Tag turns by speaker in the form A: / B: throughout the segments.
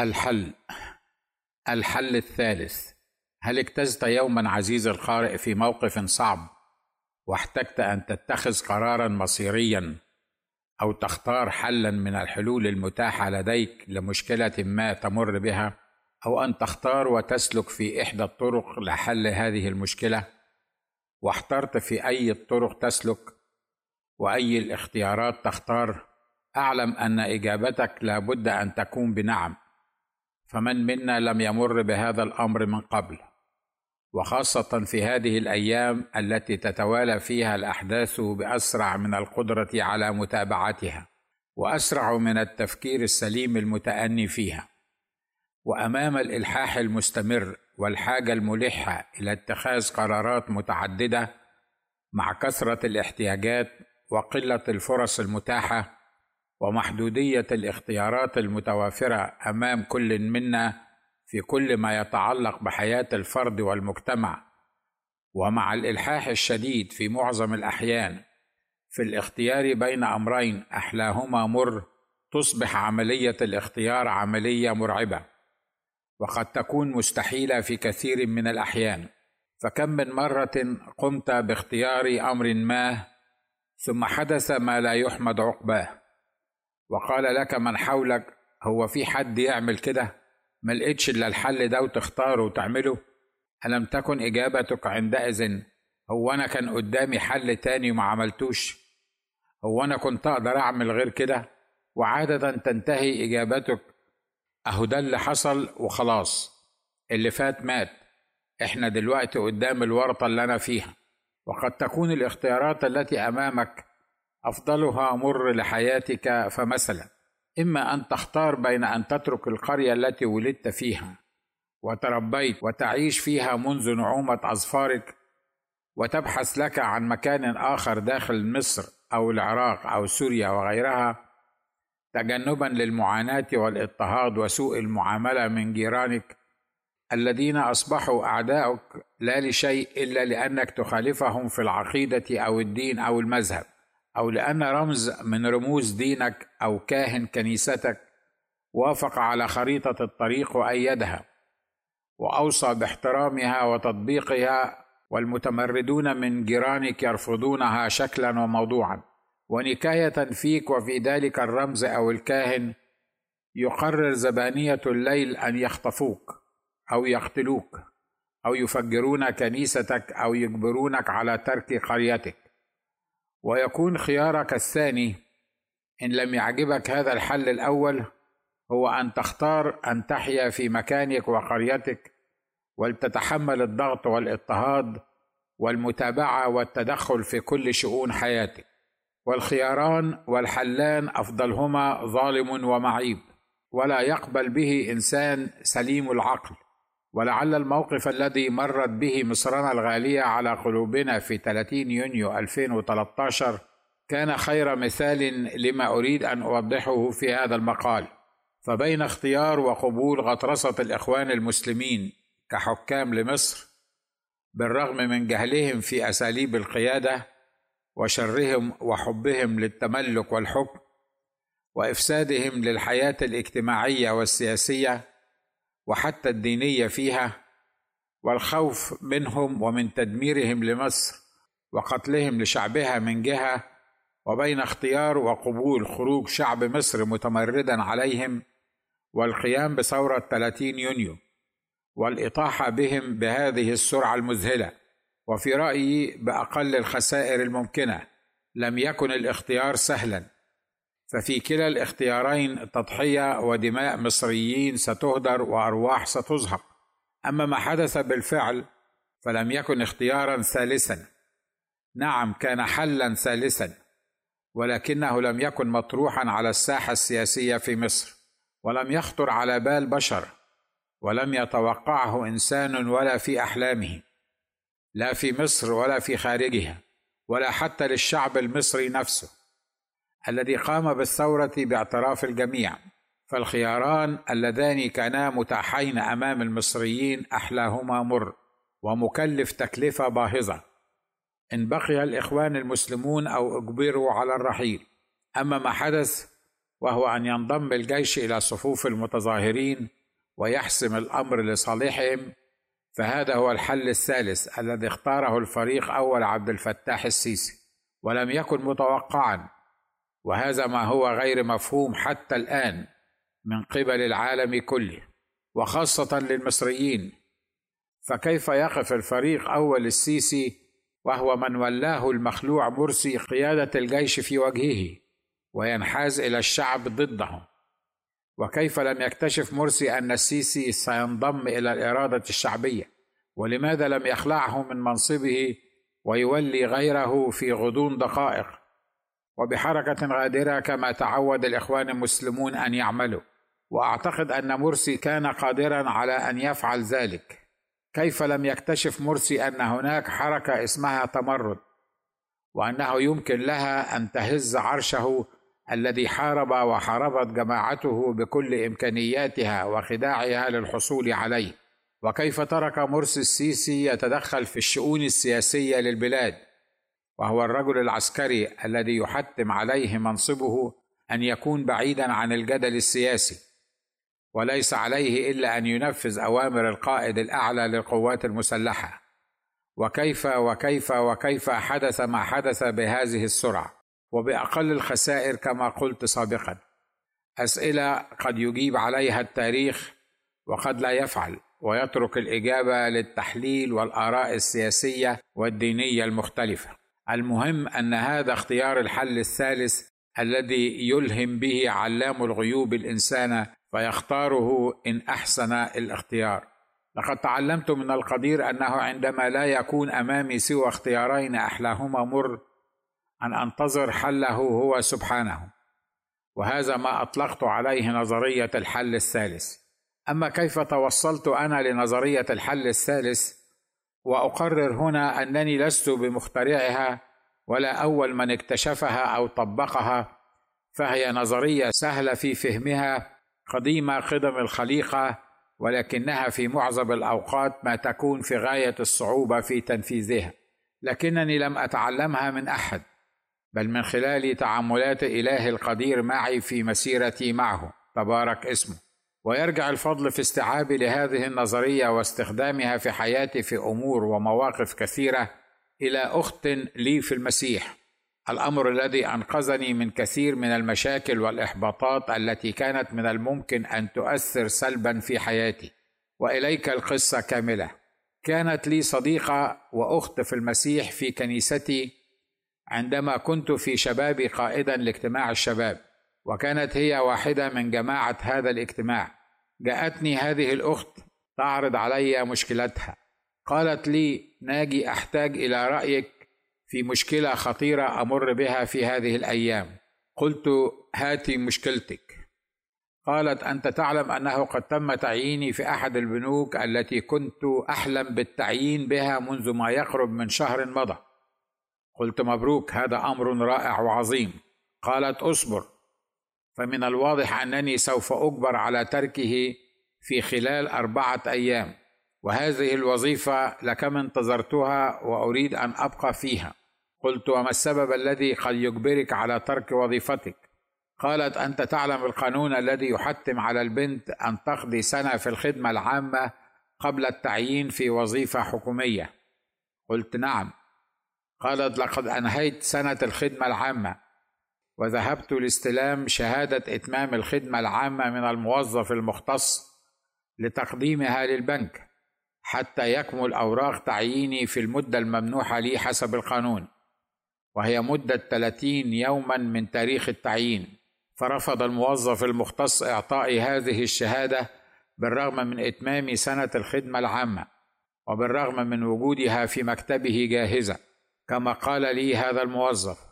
A: الحل. الحل الثالث. هل اجتزت يوما عزيز القارئ في موقف صعب واحتجت أن تتخذ قرارا مصيريا أو تختار حلا من الحلول المتاحة لديك لمشكلة ما تمر بها أو أن تختار وتسلك في إحدى الطرق لحل هذه المشكلة؟ واحترت في أي الطرق تسلك؟ وأي الاختيارات تختار؟ أعلم أن إجابتك لا بد أن تكون بنعم. فمن منا لم يمر بهذا الأمر من قبل وخاصة في هذه الأيام التي تتوالى فيها الأحداث بأسرع من القدرة على متابعتها وأسرع من التفكير السليم المتأني فيها. وأمام الإلحاح المستمر والحاجة الملحة إلى اتخاذ قرارات متعددة مع كثرة الاحتياجات وقلة الفرص المتاحة ومحدودية الاختيارات المتوافرة أمام كل منا في كل ما يتعلق بحياة الفرد والمجتمع. ومع الإلحاح الشديد في معظم الأحيان في الاختيار بين أمرين أحلاهما مر تصبح عملية الاختيار عملية مرعبة. وقد تكون مستحيلة في كثير من الأحيان. فكم من مرة قمت باختيار أمر ما ثم حدث ما لا يحمد عقباه. وقال لك من حولك هو في حد يعمل كده؟ ما لقيتش إلا الحل ده وتختاره وتعمله؟ ألم تكن إجابتك عندئذ هو أنا كان قدامي حل تاني وما عملتوش؟ هو أنا كنت أقدر أعمل غير كده؟ وعادة تنتهي إجابتك أهو ده اللي حصل وخلاص اللي فات مات إحنا دلوقتي قدام الورطة اللي أنا فيها وقد تكون الاختيارات التي أمامك أفضلها مر لحياتك فمثلا إما أن تختار بين أن تترك القرية التي ولدت فيها وتربيت وتعيش فيها منذ نعومة أظفارك وتبحث لك عن مكان آخر داخل مصر أو العراق أو سوريا وغيرها تجنبا للمعاناة والاضطهاد وسوء المعاملة من جيرانك الذين أصبحوا أعداؤك لا لشيء إلا لأنك تخالفهم في العقيدة أو الدين أو المذهب. أو لأن رمز من رموز دينك أو كاهن كنيستك وافق على خريطة الطريق وأيدها وأوصى باحترامها وتطبيقها والمتمردون من جيرانك يرفضونها شكلا وموضوعا. ونكاية فيك وفي ذلك الرمز أو الكاهن يقرر زبانية الليل أن يخطفوك أو يقتلوك أو يفجرون كنيستك أو يجبرونك على ترك قريتك. ويكون خيارك الثاني. إن لم يعجبك هذا الحل الأول هو أن تختار أن تحيا في مكانك وقريتك ولتتحمل الضغط والاضطهاد والمتابعة والتدخل في كل شؤون حياتك. والخياران والحلان أفضلهما ظالم ومعيب ولا يقبل به إنسان سليم العقل. ولعل الموقف الذي مرت به مصرنا الغالية على قلوبنا في 30 يونيو 2013 كان خير مثال لما أريد أن أوضحه في هذا المقال. فبين اختيار وقبول غطرسة الإخوان المسلمين كحكام لمصر بالرغم من جهلهم في أساليب القيادة وشرهم وحبهم للتملك والحكم وإفسادهم للحياة الاجتماعية والسياسية وحتى الدينية فيها والخوف منهم ومن تدميرهم لمصر وقتلهم لشعبها من جهة وبين اختيار وقبول خروج شعب مصر متمردا عليهم والقيام بثورة 30 يونيو والإطاحة بهم بهذه السرعة المذهلة. وفي رأيي بأقل الخسائر الممكنة لم يكن الاختيار سهلا. ففي كلا الاختيارين تضحية ودماء مصريين ستهدر وأرواح ستزهق. أما ما حدث بالفعل فلم يكن اختيارا ثالثا. نعم كان حلا ثالثا ولكنه لم يكن مطروحا على الساحة السياسية في مصر ولم يخطر على بال بشر ولم يتوقعه إنسان ولا في أحلامه لا في مصر ولا في خارجها ولا حتى للشعب المصري نفسه. الذي قام بالثورة باعتراف الجميع فالخياران اللذان كانا متاحين أمام المصريين أحلاهما مر ومكلف تكلفة باهظة. إن بقي الإخوان المسلمون أو أجبروا على الرحيل. أما ما حدث وهو أن ينضم الجيش إلى صفوف المتظاهرين ويحسم الأمر لصالحهم فهذا هو الحل الثالث الذي اختاره الفريق أول عبد الفتاح السيسي ولم يكن متوقعا وهذا ما هو غير مفهوم حتى الآن من قبل العالم كله وخاصة للمصريين. فكيف يقف الفريق أول السيسي وهو من ولاه المخلوع مرسي قيادة الجيش في وجهه وينحاز إلى الشعب ضده وكيف لم يكتشف مرسي أن السيسي سينضم إلى الإرادة الشعبية؟ ولماذا لم يخلعه من منصبه ويولي غيره في غضون دقائق؟ وبحركة غادرة كما تعود الإخوان المسلمون أن يعملوا. وأعتقد أن مرسي كان قادرا على أن يفعل ذلك. كيف لم يكتشف مرسي أن هناك حركة اسمها تمرد؟ وأنه يمكن لها أن تهز عرشه الذي حارب وحاربت جماعته بكل إمكانياتها وخداعها للحصول عليه. وكيف ترك مرسي السيسي يتدخل في الشؤون السياسية للبلاد؟ وهو الرجل العسكري الذي يحتم عليه منصبه أن يكون بعيدا عن الجدل السياسي وليس عليه إلا أن ينفذ أوامر القائد الأعلى للقوات المسلحة. وكيف وكيف وكيف حدث ما حدث بهذه السرعة وبأقل الخسائر كما قلت سابقا. أسئلة قد يجيب عليها التاريخ وقد لا يفعل ويترك الإجابة للتحليل والآراء السياسية والدينية المختلفة. المهم أن هذا اختيار الحل الثالث الذي يلهم به علام الغيوب الإنسان فيختاره إن أحسن الاختيار. لقد تعلمت من القدير أنه عندما لا يكون أمامي سوى اختيارين أحلاهما مر أن أنتظر حله هو سبحانه. وهذا ما أطلقت عليه نظرية الحل الثالث. أما كيف توصلت أنا لنظرية الحل الثالث؟ وأقرر هنا أنني لست بمخترعها ولا أول من اكتشفها أو طبقها فهي نظرية سهلة في فهمها قديمة قدم الخليقة ولكنها في معظم الأوقات ما تكون في غاية الصعوبة في تنفيذها لكنني لم أتعلمها من أحد بل من خلال تعاملات إله القدير معي في مسيرتي معه. تبارك اسمه. ويرجع الفضل في استيعابي لهذه النظرية واستخدامها في حياتي في أمور ومواقف كثيرة إلى أخت لي في المسيح. الأمر الذي أنقذني من كثير من المشاكل والإحباطات التي كانت من الممكن أن تؤثر سلبا في حياتي. وإليك القصة كاملة. كانت لي صديقة وأخت في المسيح في كنيستي عندما كنت في شبابي قائدا لاجتماع الشباب. وكانت هي واحدة من جماعة هذا الاجتماع. جاءتني هذه الأخت تعرض علي مشكلتها. قالت لي ناجي أحتاج إلى رأيك في مشكلة خطيرة أمر بها في هذه الأيام. قلت هاتي مشكلتك. قالت أنت تعلم أنه قد تم تعييني في أحد البنوك التي كنت أحلم بالتعيين بها منذ ما يقرب من شهر مضى. قلت مبروك هذا أمر رائع وعظيم. قالت اصبر. فمن الواضح أنني سوف أجبر على تركه في خلال أربعة أيام وهذه الوظيفة لكم انتظرتها وأريد أن أبقى فيها. قلت وما السبب الذي قد يجبرك على ترك وظيفتك؟ قالت أنت تعلم القانون الذي يحتم على البنت أن تقضي سنة في الخدمة العامة قبل التعيين في وظيفة حكومية. قلت نعم. قالت لقد أنهيت سنة الخدمة العامة. وذهبت لاستلام شهادة إتمام الخدمة العامة من الموظف المختص لتقديمها للبنك حتى يكمل أوراق تعييني في المدة الممنوحة لي حسب القانون وهي مدة 30 يوما من تاريخ التعيين. فرفض الموظف المختص إعطائي هذه الشهادة بالرغم من إتمام سنة الخدمة العامة وبالرغم من وجودها في مكتبه جاهزة كما قال لي هذا الموظف.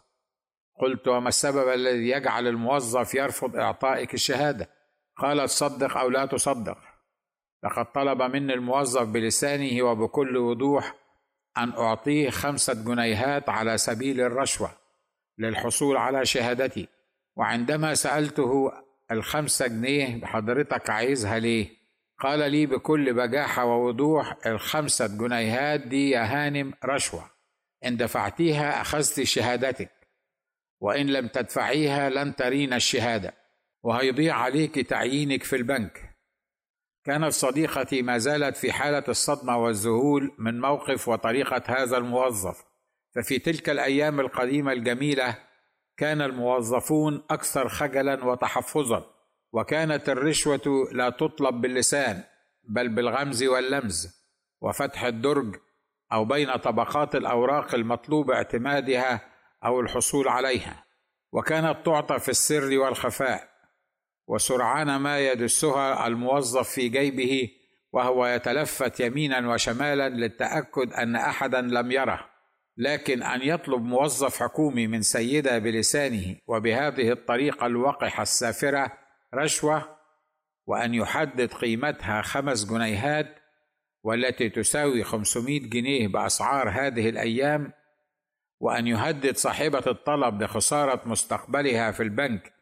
A: قلت وما السبب الذي يجعل الموظف يرفض إعطائك الشهادة؟ قال تصدق أو لا تصدق. لقد طلب مني الموظف بلسانه وبكل وضوح أن أعطيه خمسة جنيهات على سبيل الرشوة للحصول على شهادتي. وعندما سألته الخمسة جنيه حضرتك عايزها ليه؟ قال لي بكل بجاحة ووضوح الخمسة جنيهات دي يا هانم رشوة. إن دفعتيها أخذت شهادتك. وإن لم تدفعيها لن ترين الشهادة. وهيضيع عليك تعيينك في البنك. كانت صديقتي ما زالت في حالة الصدمة والذهول من موقف وطريقة هذا الموظف. ففي تلك الأيام القديمة الجميلة كان الموظفون أكثر خجلا وتحفظا. وكانت الرشوة لا تطلب باللسان بل بالغمز واللمز. وفتح الدرج أو بين طبقات الأوراق المطلوب اعتمادها أو الحصول عليها وكانت تعطى في السر والخفاء وسرعان ما يدسها الموظف في جيبه وهو يتلفت يمينا وشمالا للتأكد أن أحدا لم يره لكن أن يطلب موظف حكومي من سيدة بلسانه وبهذه الطريقة الوقحة السافرة رشوة وأن يحدد قيمتها خمس جنيهات والتي تساوي 500 جنيه بأسعار هذه الأيام وأن يهدد صاحبة الطلب بخساره مستقبلها في البنك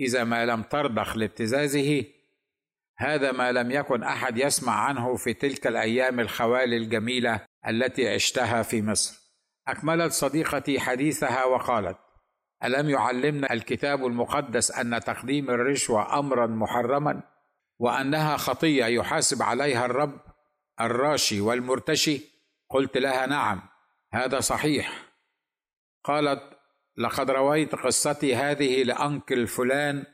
A: إذا ما لم ترضخ لابتزازه هذا ما لم يكن أحد يسمع عنه في تلك الأيام الخوالي الجميلة التي عشتها في مصر. أكملت صديقتي حديثها وقالت ألم يعلمنا الكتاب المقدس أن تقديم الرشوة امرا محرما وأنها خطية يحاسب عليها الرب الراشي والمرتشي؟ قلت لها نعم هذا صحيح. قالت لقد رويت قصتي هذه لأنكل فلان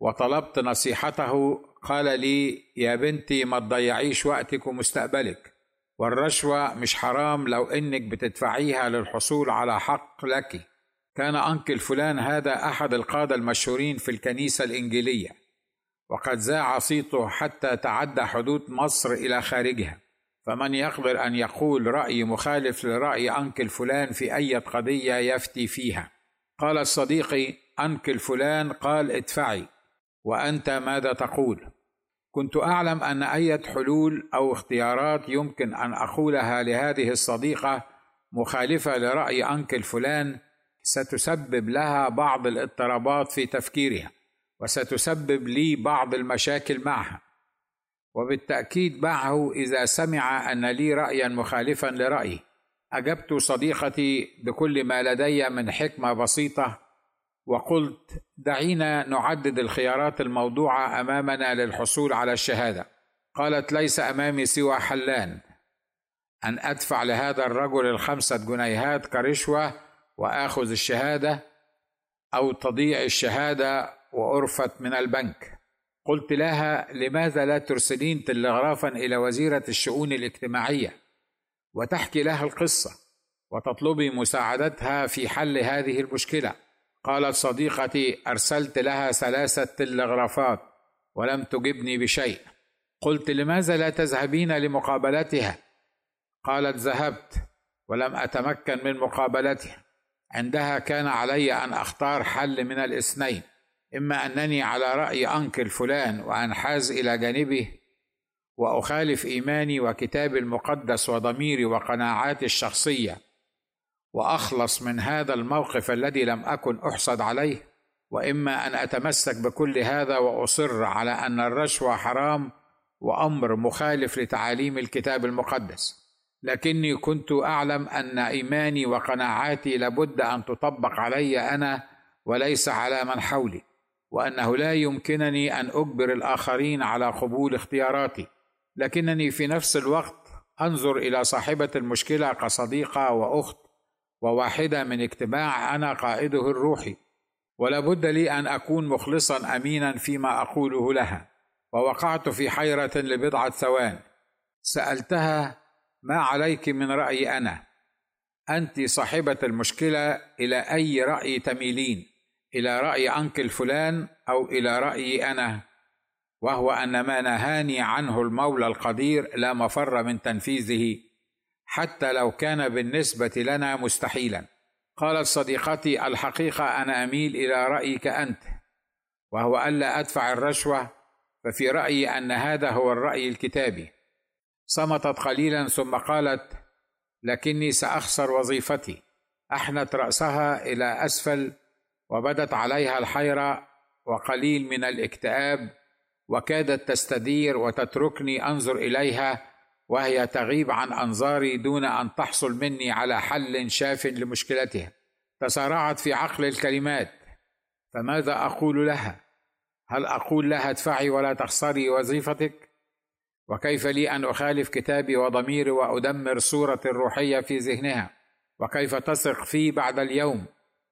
A: وطلبت نصيحته. قال لي يا بنتي ما تضيعيش وقتك ومستقبلك. والرشوة مش حرام لو إنك بتدفعيها للحصول على حق لك. كان أنكل فلان هذا أحد القادة المشهورين في الكنيسة الإنجيلية. وقد ذاع صيته حتى تعدى حدود مصر إلى خارجها. فمن يقدر أن يقول رأي مخالف لرأي أنكل فلان في أي قضية يفتي فيها. قال صديقي أنكل فلان قال ادفعي. وأنت ماذا تقول؟ كنت أعلم أن أي حلول أو اختيارات يمكن أن أقولها لهذه الصديقة مخالفة لرأي أنكل فلان ستسبب لها بعض الاضطرابات في تفكيرها وستسبب لي بعض المشاكل معها. وبالتأكيد معه إذا سمع أن لي رأيا مخالفا لرأيه أجبت صديقتي بكل ما لدي من حكمة بسيطة وقلت دعينا نعدد الخيارات الموضوعة أمامنا للحصول على الشهادة. قالت ليس أمامي سوى حلان. أن أدفع لهذا الرجل الخمسة جنيهات كرشوة وآخذ الشهادة أو تضيع الشهادة وأرفت من البنك. قلت لها لماذا لا ترسلين تلغرافا إلى وزيرة الشؤون الاجتماعية وتحكي لها القصة وتطلبي مساعدتها في حل هذه المشكلة؟ قالت صديقتي أرسلت لها ثلاثة تلغرافات ولم تجبني بشيء. قلت لماذا لا تذهبين لمقابلتها؟ قالت ذهبت ولم أتمكن من مقابلتها. عندها كان علي أن أختار حل من الاثنين. إما أنني على رأي انكل فلان وأنحاز إلى جانبه وأخالف إيماني وكتابي المقدس وضميري وقناعاتي الشخصية وأخلص من هذا الموقف الذي لم أكن احسد عليه وإما أن أتمسك بكل هذا وأصر على أن الرشوه حرام وأمر مخالف لتعاليم الكتاب المقدس. لكني كنت أعلم أن إيماني وقناعاتي لابد أن تطبق علي أنا وليس على من حولي. وأنه لا يمكنني أن أجبر الآخرين على قبول اختياراتي. لكنني في نفس الوقت أنظر إلى صاحبة المشكلة كصديقة وأخت وواحدة من اجتماع أنا قائده الروحي. ولا بد لي أن أكون مخلصا امينا فيما أقوله لها. ووقعت في حيرة لبضعة ثوان. سألتها ما عليك من رايي أنا؟ أنت صاحبة المشكلة إلى أي رأي تميلين؟ إلى رأي انكل فلان أو إلى رايي أنا وهو أن ما نهاني عنه المولى القدير لا مفر من تنفيذه حتى لو كان بالنسبة لنا مستحيلا. قالت صديقتي الحقيقة أنا أميل إلى رأيك أنت وهو ألا أدفع الرشوة ففي رأيي أن هذا هو الرأي الكتابي. صمتت قليلا ثم قالت لكني سأخسر وظيفتي أحنت رأسها إلى أسفل وبدت عليها الحيرة وقليل من الاكتئاب وكادت تستدير وتتركني أنظر إليها وهي تغيب عن أنظاري دون أن تحصل مني على حل شاف لمشكلتها. تسارعت في عقل الكلمات. فماذا أقول لها؟ هل أقول لها ادفعي ولا تخسري وظيفتك؟ وكيف لي أن أخالف كتابي وضميري وأدمر صوره الروحية في ذهنها؟ وكيف تثق في بعد اليوم؟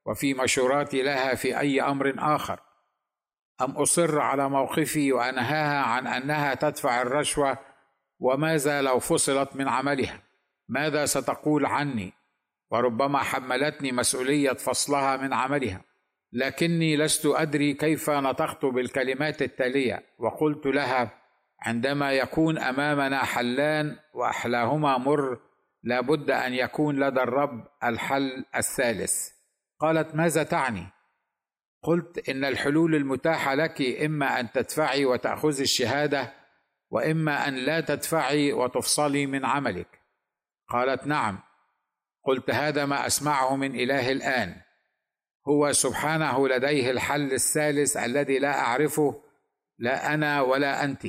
A: وفي مشوراتي لها في أي أمر آخر. أم أصر على موقفي وأنهاها عن أنها تدفع الرشوة وماذا لو فصلت من عملها. ماذا ستقول عني؟ وربما حملتني مسؤولية فصلها من عملها. لكني لست أدري كيف نطقت بالكلمات التالية. وقلت لها عندما يكون أمامنا حلان وأحلاهما مر لابد أن يكون لدى الرب الحل الثالث. قالت ماذا تعني؟ قلت إن الحلول المتاحة لك إما أن تدفعي وتأخذي الشهادة وإما أن لا تدفعي وتفصلي من عملك. قالت نعم. قلت هذا ما أسمعه من إله الآن. هو سبحانه لديه الحل الثالث الذي لا أعرفه لا أنا ولا أنت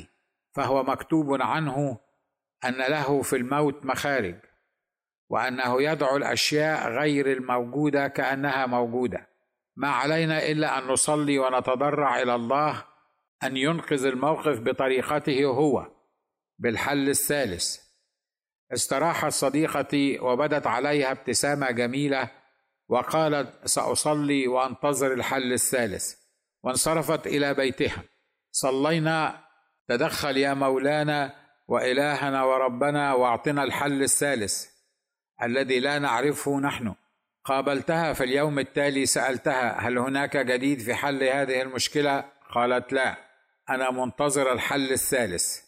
A: فهو مكتوب عنه أن له في الموت مخارج. وأنه يدعو الأشياء غير الموجودة كأنها موجودة. ما علينا إلا أن نصلي ونتضرع إلى الله أن ينقذ الموقف بطريقته هو بالحل الثالث. استراحت صديقتي وبدت عليها ابتسامة جميلة وقالت سأصلي وأنتظر الحل الثالث. وانصرفت إلى بيتها. صلينا. تدخل يا مولانا وإلهنا وربنا وأعطنا الحل الثالث. الذي لا نعرفه نحن. قابلتها في اليوم التالي سألتها هل هناك جديد في حل هذه المشكلة؟ قالت لا أنا منتظر الحل الثالث.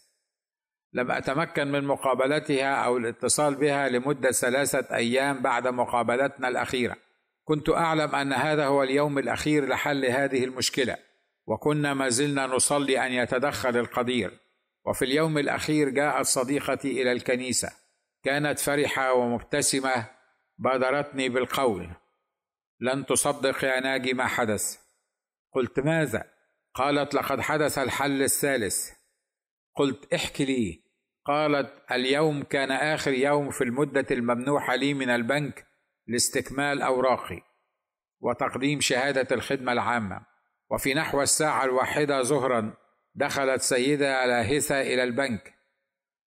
A: لم أتمكن من مقابلتها أو الاتصال بها لمدة ثلاثة أيام بعد مقابلتنا الأخيرة. كنت أعلم أن هذا هو اليوم الأخير لحل هذه المشكلة وكنا ما زلنا نصلي أن يتدخل القدير. وفي اليوم الأخير جاءت صديقتي إلى الكنيسة. كانت فرحة ومبتسمة بادرتني بالقول. لن تصدق يا ناجي ما حدث. قلت ماذا؟ قالت لقد حدث الحل الثالث. قلت احكي لي. قالت اليوم كان آخر يوم في المدة الممنوحة لي من البنك لاستكمال أوراقي وتقديم شهادة الخدمة العامة. وفي نحو الساعة الواحدة ظهرا دخلت سيدة لاهثه إلى البنك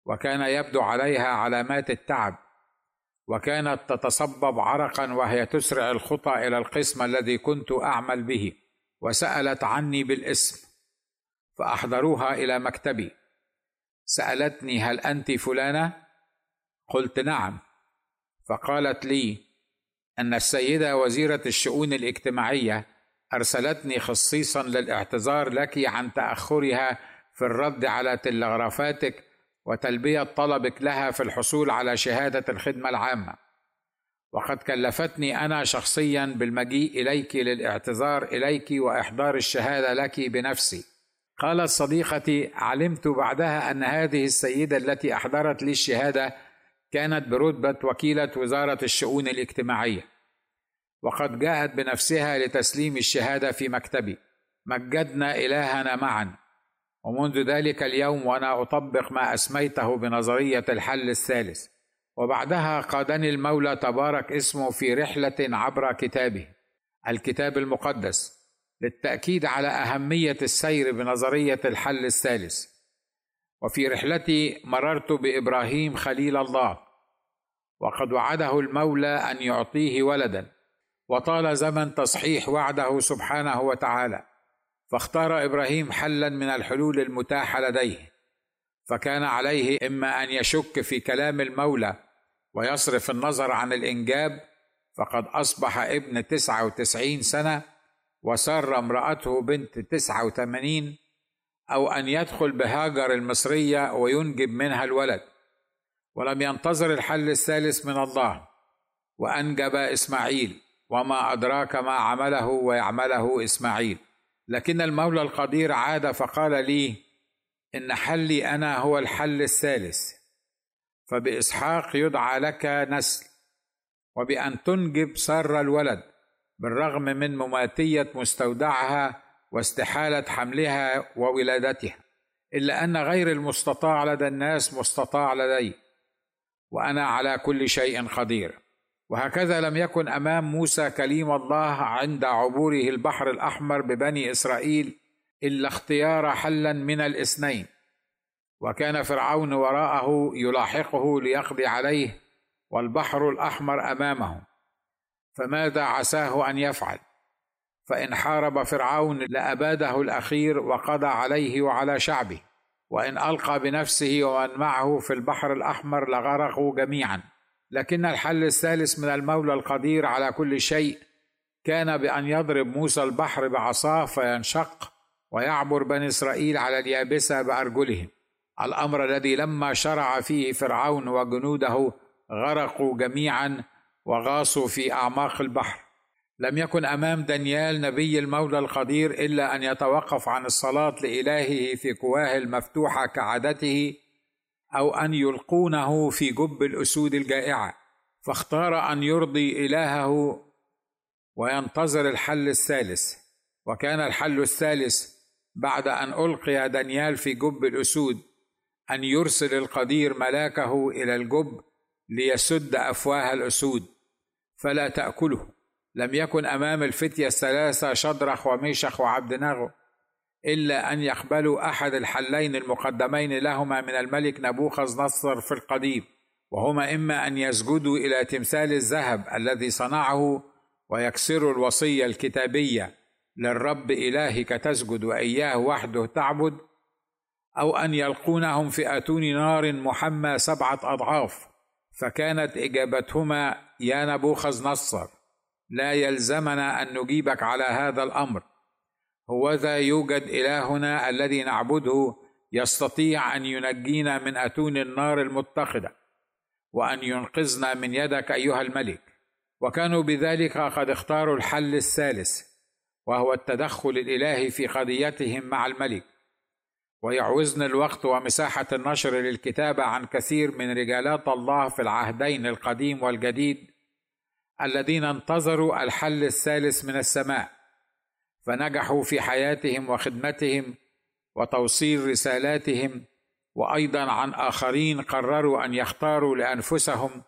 A: وكان يبدو عليها علامات التعب وكانت تتصبب عرقا وهي تسرع الخطى إلى القسم الذي كنت أعمل به وسألت عني بالاسم فأحضروها إلى مكتبي. سألتني هل أنت فلانة؟ قلت نعم. فقالت لي إن السيدة وزيرة الشؤون الاجتماعية أرسلتني خصيصا للاعتذار لك عن تأخرها في الرد على تلغرافاتك وتلبية طلبك لها في الحصول على شهادة الخدمة العامة. وقد كلفتني أنا شخصيا بالمجيء إليك للاعتذار إليك وإحضار الشهادة لك بنفسي. قالت صديقتي علمت بعدها أن هذه السيدة التي أحضرت لي الشهادة كانت برتبة وكيلة وزارة الشؤون الاجتماعية. وقد جاءت بنفسها لتسليم الشهادة في مكتبي. مجدنا إلهنا معا. ومنذ ذلك اليوم وأنا أطبق ما أسميته بنظرية الحل الثالث. وبعدها قادني المولى تبارك اسمه في رحلة عبر كتابه الكتاب المقدس للتأكيد على أهمية السير بنظرية الحل الثالث. وفي رحلتي مررت بإبراهيم خليل الله وقد وعده المولى أن يعطيه ولدا وطال زمن تصحيح وعده سبحانه وتعالى. فاختار إبراهيم حلا من الحلول المتاحة لديه فكان عليه إما أن يشك في كلام المولى ويصرف النظر عن الإنجاب فقد أصبح ابن تسعة وتسعين سنة وسار امرأته بنت تسعة وثمانين أو أن يدخل بهاجر المصرية وينجب منها الولد. ولم ينتظر الحل الثالث من الله وأنجب إسماعيل وما أدراك ما عمله ويعمله إسماعيل. لكن المولى القدير عاد فقال لي إن حلي أنا هو الحل الثالث فبإسحاق يدعى لك نسل وبأن تنجب سر الولد بالرغم من مماتية مستودعها واستحالة حملها وولادتها إلا أن غير المستطاع لدى الناس مستطاع لدي وأنا على كل شيء قدير. وهكذا لم يكن أمام موسى كليم الله عند عبوره البحر الأحمر ببني إسرائيل إلا اختيار حلا من الاثنين. وكان فرعون وراءه يلاحقه ليقضي عليه والبحر الأحمر أمامه. فماذا عساه أن يفعل؟ فإن حارب فرعون لأباده الأخير وقضى عليه وعلى شعبه. وإن ألقى بنفسه ومن معه في البحر الأحمر لغرقوا جميعا. لكن الحل الثالث من المولى القدير على كل شيء كان بأن يضرب موسى البحر بعصاه فينشق ويعبر بني إسرائيل على اليابسة بأرجلهم. الأمر الذي لما شرع فيه فرعون وجنوده غرقوا جميعا وغاصوا في أعماق البحر. لم يكن أمام دانيال نبي المولى القدير إلا أن يتوقف عن الصلاة لإلهه في كواه المفتوحة كعادته أو أن يلقونه في جب الأسود الجائعة فاختار أن يرضي إلهه وينتظر الحل الثالث. وكان الحل الثالث بعد أن ألقي دانيال في جب الأسود أن يرسل القدير ملاكه إلى الجب ليسد أفواه الأسود فلا تأكله. لم يكن أمام الفتية الثلاثة شدرخ وميشخ وعبد ناغو. إلا أن يقبلوا أحد الحلين المقدمين لهما من الملك نبوخذ نصر في القديم وهما إما أن يسجدوا إلى تمثال الذهب الذي صنعه ويكسروا الوصية الكتابية للرب إلهك تسجد وإياه وحده تعبد أو أن يلقونهم في أتون نار محمى سبعة أضعاف فكانت إجابتهما يا نبوخذ نصر لا يلزمنا أن نجيبك على هذا الأمر. هوذا يوجد إلهنا الذي نعبده يستطيع أن ينجينا من أتون النار المتخذة وأن ينقذنا من يدك أيها الملك. وكانوا بذلك قد اختاروا الحل الثالث وهو التدخل الالهي في قضيتهم مع الملك. ويعوزني الوقت ومساحة النشر للكتابه عن كثير من رجالات الله في العهدين القديم والجديد الذين انتظروا الحل الثالث من السماء. فنجحوا في حياتهم وخدمتهم وتوصيل رسالاتهم وأيضا عن آخرين قرروا أن يختاروا لأنفسهم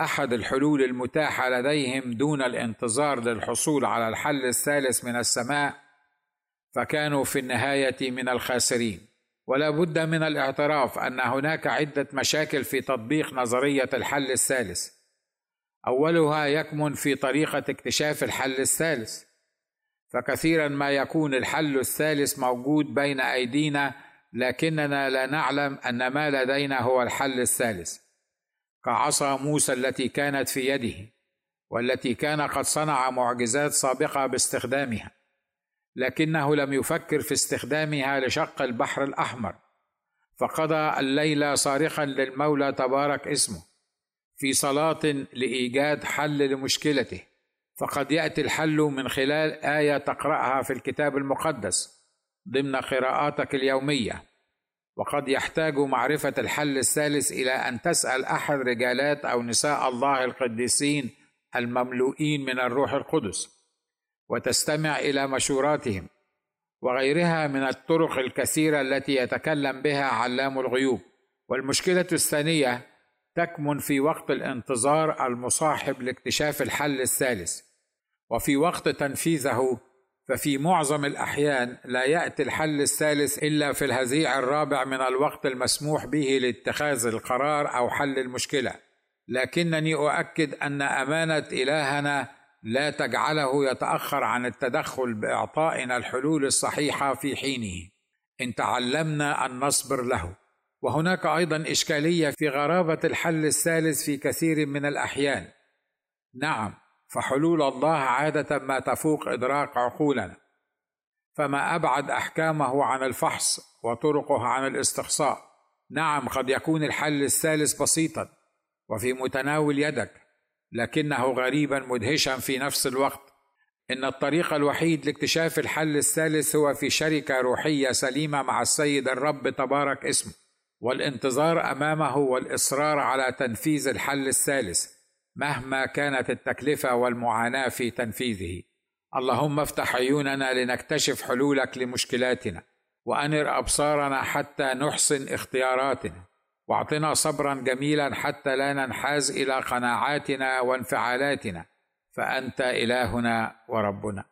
A: أحد الحلول المتاحة لديهم دون الانتظار للحصول على الحل الثالث من السماء فكانوا في النهاية من الخاسرين. ولا بد من الاعتراف أن هناك عدة مشاكل في تطبيق نظرية الحل الثالث. أولها يكمن في طريقة اكتشاف الحل الثالث. فكثيرا ما يكون الحل الثالث موجود بين أيدينا لكننا لا نعلم أن ما لدينا هو الحل الثالث. كعصا موسى التي كانت في يده والتي كان قد صنع معجزات سابقة باستخدامها. لكنه لم يفكر في استخدامها لشق البحر الأحمر. فقضى الليل صارخا للمولى تبارك اسمه في صلاة لإيجاد حل لمشكلته. فقد يأتي الحل من خلال آية تقرأها في الكتاب المقدس ضمن قراءاتك اليومية. وقد يحتاج معرفة الحل الثالث إلى أن تسأل أحد رجالات أو نساء الله القديسين المملوئين من الروح القدس وتستمع إلى مشوراتهم وغيرها من الطرق الكثيرة التي يتكلم بها علام الغيوب. والمشكلة الثانية تكمن في وقت الانتظار المصاحب لاكتشاف الحل الثالث. وفي وقت تنفيذه ففي معظم الأحيان لا يأتي الحل الثالث إلا في الهزيع الرابع من الوقت المسموح به لاتخاذ القرار أو حل المشكلة. لكنني أؤكد أن أمانة إلهنا لا تجعله يتأخر عن التدخل بإعطائنا الحلول الصحيحة في حينه. إن تعلمنا أن نصبر له. وهناك أيضا إشكالية في غرابة الحل الثالث في كثير من الأحيان. نعم. فحلول الله عادة ما تفوق إدراك عقولنا. فما أبعد أحكامه عن الفحص وطرقه عن الاستقصاء. نعم قد يكون الحل الثالث بسيطا وفي متناول يدك لكنه غريبا مدهشا في نفس الوقت. إن الطريق الوحيد لاكتشاف الحل الثالث هو في شركة روحية سليمة مع السيد الرب تبارك اسمه والانتظار أمامه والإصرار على تنفيذ الحل الثالث. مهما كانت التكلفة والمعاناة في تنفيذه. اللهم افتح عيوننا لنكتشف حلولك لمشكلاتنا وأنر أبصارنا حتى نحسن اختياراتنا واعطنا صبرا جميلا حتى لا ننحاز إلى قناعاتنا وانفعالاتنا فأنت إلهنا وربنا.